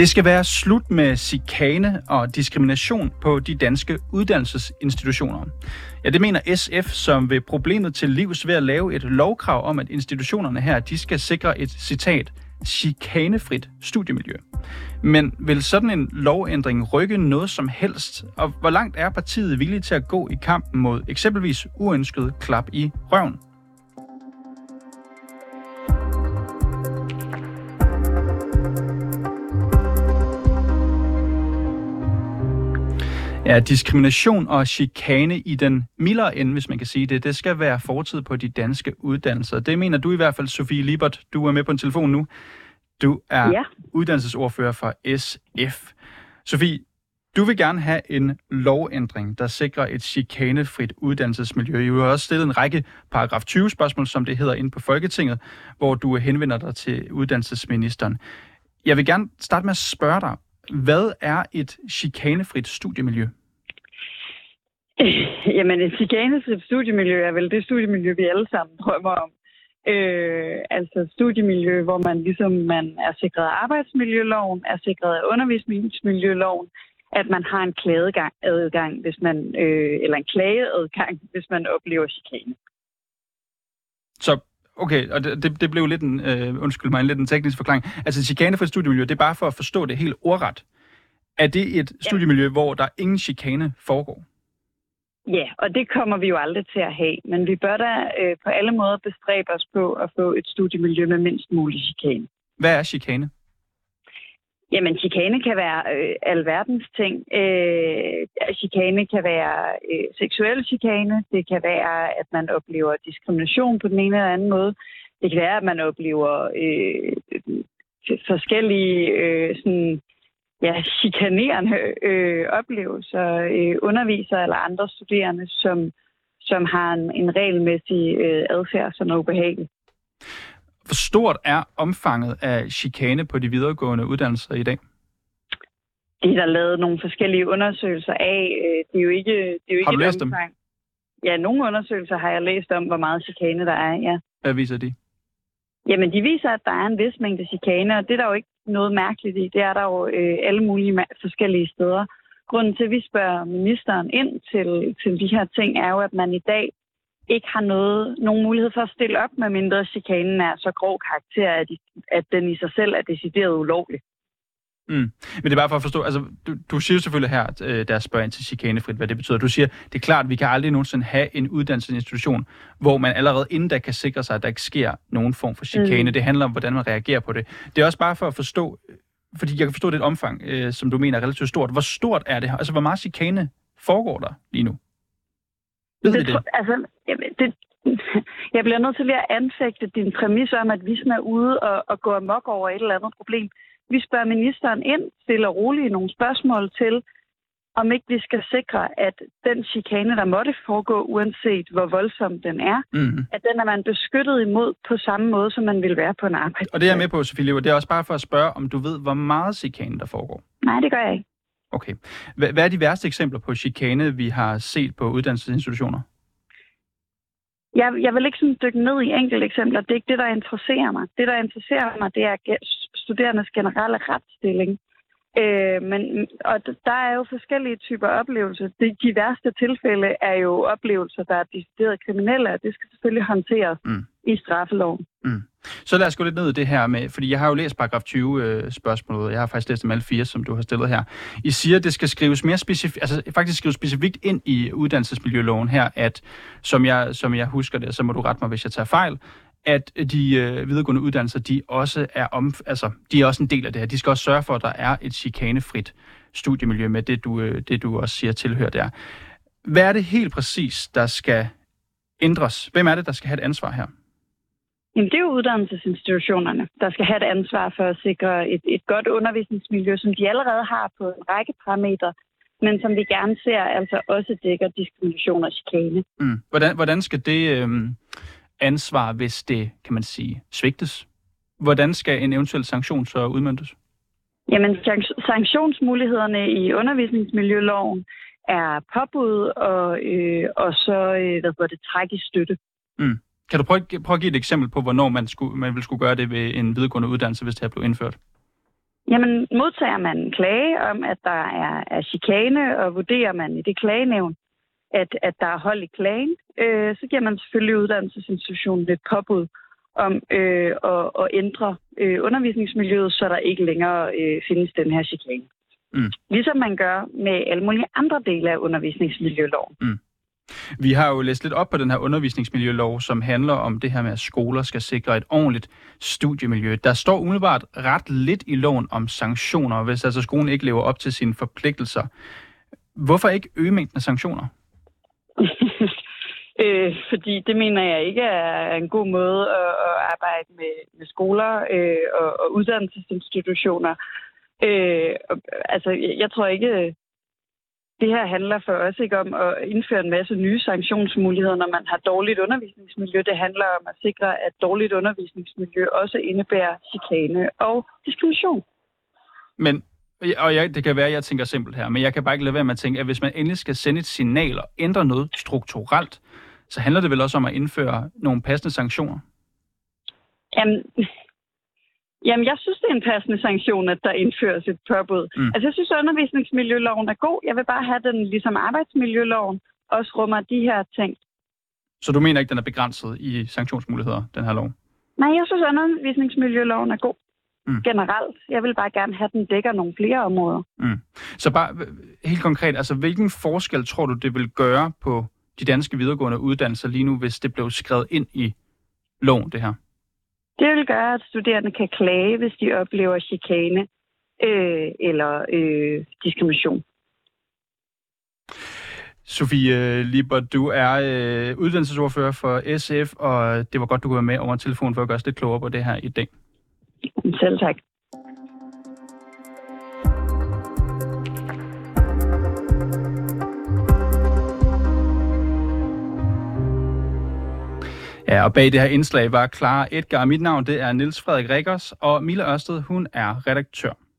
Det skal være slut med chikane og diskrimination på de danske uddannelsesinstitutioner. Ja, det mener SF, som vil problemet til livs ved at lave et lovkrav om, at institutionerne her, de skal sikre et citat, chikanefrit studiemiljø. Men vil sådan en lovændring rykke noget som helst? Og hvor langt er partiet villige til at gå i kampen mod eksempelvis uønsket klap i røven? Ja, diskrimination og chikane i den mildere ende, hvis man kan sige det, det skal være fortid på de danske uddannelser. Det mener du i hvert fald, Sofie Libert. Du er med på en telefon nu. Du er ja. uddannelsesordfører for SF. Sofie, du vil gerne have en lovændring, der sikrer et chikanefrit uddannelsesmiljø. Du har også stillet en række paragraf 20 spørgsmål, som det hedder, ind på Folketinget, hvor du henvender dig til uddannelsesministeren. Jeg vil gerne starte med at spørge dig, hvad er et chikanefrit studiemiljø? Jamen, et chikanefrit studiemiljø er vel det studiemiljø, vi alle sammen drømmer om. Øh, altså studiemiljø, hvor man ligesom man er sikret af arbejdsmiljøloven, er sikret af undervisningsmiljøloven, at man har en klageadgang, hvis man, øh, eller en klageadgang, hvis man oplever chikane. Så Okay, og det, det blev lidt en, øh, undskyld mig, en lidt en teknisk forklaring. Altså chikane for et studiemiljø, det er bare for at forstå det helt ordret. Er det et ja. studiemiljø, hvor der ingen chikane foregår? Ja, og det kommer vi jo aldrig til at have. Men vi bør da øh, på alle måder bestræbe os på at få et studiemiljø med mindst mulig chikane. Hvad er chikane? Jamen, chikane kan være øh, alverdens ting. Øh, chikane kan være øh, seksuel chikane. Det kan være, at man oplever diskrimination på den ene eller anden måde. Det kan være, at man oplever øh, forskellige øh, sådan, ja, chikanerende øh, oplevelser, øh, undervisere eller andre studerende, som, som har en, en regelmæssig øh, adfærd, som er ubehagelig. Hvor stort er omfanget af chikane på de videregående uddannelser i dag? Det er der lavet nogle forskellige undersøgelser af. Øh, det er jo ikke, det er jo ikke har du læst omfang. dem? Ja, nogle undersøgelser har jeg læst om, hvor meget chikane der er, ja. Hvad viser de? Jamen, de viser, at der er en vis mængde chikane, og det er der jo ikke noget mærkeligt i. Det er der jo øh, alle mulige forskellige steder. Grunden til, at vi spørger ministeren ind til, til de her ting, er jo, at man i dag ikke har noget, nogen mulighed for at stille op, med mindre chikanen er så grov karakter, at, at den i sig selv er decideret ulovlig. Mm. Men det er bare for at forstå, altså du, du siger selvfølgelig her, at øh, der spørger ind til chikanefrit, hvad det betyder. Du siger, det er klart, at vi kan aldrig nogensinde have en uddannelsesinstitution, hvor man allerede inden der kan sikre sig, at der ikke sker nogen form for chikane. Mm. Det handler om, hvordan man reagerer på det. Det er også bare for at forstå, fordi jeg kan forstå det omfang, øh, som du mener er relativt stort. Hvor stort er det? Altså, hvor meget chikane foregår der lige nu? Ved det, det? Altså, det, jeg bliver nødt til lige at anfægte din præmis om, at vi sådan er ude og, og gå amok over et eller andet problem. Vi spørger ministeren ind, stiller roligt nogle spørgsmål til, om ikke vi skal sikre, at den chikane, der måtte foregå, uanset hvor voldsom den er, mm. at den er man beskyttet imod på samme måde, som man vil være på en arbejdsplads. Og det er jeg med på, Sofie Lever. Det er også bare for at spørge, om du ved, hvor meget chikane der foregår. Nej, det gør jeg ikke. Okay. Hvad er de værste eksempler på chikane, vi har set på uddannelsesinstitutioner? Jeg, jeg vil ikke sådan dykke ned i enkelte eksempler. Det er ikke det, der interesserer mig. Det, der interesserer mig, det er studerendes generelle retsstilling. Øh, men, og der er jo forskellige typer oplevelser. De, de værste tilfælde er jo oplevelser, der er decideret kriminelle, og det skal selvfølgelig håndteres mm. i straffeloven. Mm. Så lad os gå lidt ned i det her med, fordi jeg har jo læst paragraf 20 øh, spørgsmålet, jeg har faktisk læst dem alle fire, som du har stillet her. I siger, at det skal skrives mere specifikt, altså faktisk skrives specifikt ind i uddannelsesmiljøloven her, at som jeg, som jeg husker det, så må du rette mig, hvis jeg tager fejl, at de øh, videregående uddannelser, de også er om, altså, de er også en del af det her. De skal også sørge for, at der er et chikanefrit studiemiljø med det, du, øh, det, du også siger tilhører der. Hvad er det helt præcis, der skal ændres? Hvem er det, der skal have et ansvar her? Jamen, det er jo uddannelsesinstitutionerne, der skal have et ansvar for at sikre et, et godt undervisningsmiljø, som de allerede har på en række parametre, men som vi gerne ser altså også dækker diskrimination og chikane. Mm. Hvordan, hvordan skal det øh, ansvar, hvis det, kan man sige, svigtes? Hvordan skal en eventuel sanktion så udmyndtes? Jamen, sanktionsmulighederne i undervisningsmiljøloven er påbud og, øh, og så øh, hvad det, træk i støtte. Mm. Kan du prøve, prøve at give et eksempel på, hvornår man, skulle, man ville skulle gøre det ved en videregående uddannelse, hvis det her blev indført? Jamen, modtager man en klage om, at der er, er chikane, og vurderer man i det klagenævn, at, at der er hold i klagen, øh, så giver man selvfølgelig uddannelsesinstitutionen et påbud om øh, at, at ændre øh, undervisningsmiljøet, så der ikke længere øh, findes den her chikane. Mm. Ligesom man gør med alle mulige andre dele af undervisningsmiljøloven. Mm. Vi har jo læst lidt op på den her undervisningsmiljølov, som handler om det her med, at skoler skal sikre et ordentligt studiemiljø. Der står umiddelbart ret lidt i loven om sanktioner, hvis altså skolen ikke lever op til sine forpligtelser. Hvorfor ikke øge mængden af sanktioner? øh, fordi det mener jeg ikke er en god måde at, at arbejde med, med skoler øh, og, og uddannelsesinstitutioner. Øh, altså, jeg tror ikke, det her handler for os ikke om at indføre en masse nye sanktionsmuligheder, når man har dårligt undervisningsmiljø. Det handler om at sikre, at dårligt undervisningsmiljø også indebærer chikane og diskrimination. Men og jeg, det kan være, at jeg tænker simpelt her, men jeg kan bare ikke lade være med at tænke, at hvis man endelig skal sende et signal og ændre noget strukturelt, så handler det vel også om at indføre nogle passende sanktioner? Jamen, jamen jeg synes, det er en passende sanktion, at der indføres et påbud. Mm. Altså, jeg synes, at undervisningsmiljøloven er god. Jeg vil bare have den, ligesom arbejdsmiljøloven, også rummer de her ting. Så du mener ikke, den er begrænset i sanktionsmuligheder, den her lov? Nej, jeg synes, at undervisningsmiljøloven er god mm. generelt. Jeg vil bare gerne have, at den dækker nogle flere områder. Mm. Så bare helt konkret, altså hvilken forskel tror du, det vil gøre på de danske videregående uddannelser lige nu, hvis det blev skrevet ind i loven, det her? Det vil gøre, at studerende kan klage, hvis de oplever chikane øh, eller øh, diskrimination. Sofie Lieber, du er øh, uddannelsesordfører for SF, og det var godt, du kunne være med over telefon for at gøre os lidt klogere på det her i dag. Selv tak. Ja, og bag det her indslag var Clara Edgar. Mit navn det er Niels Frederik Rikkers, og Mille Ørsted, hun er redaktør.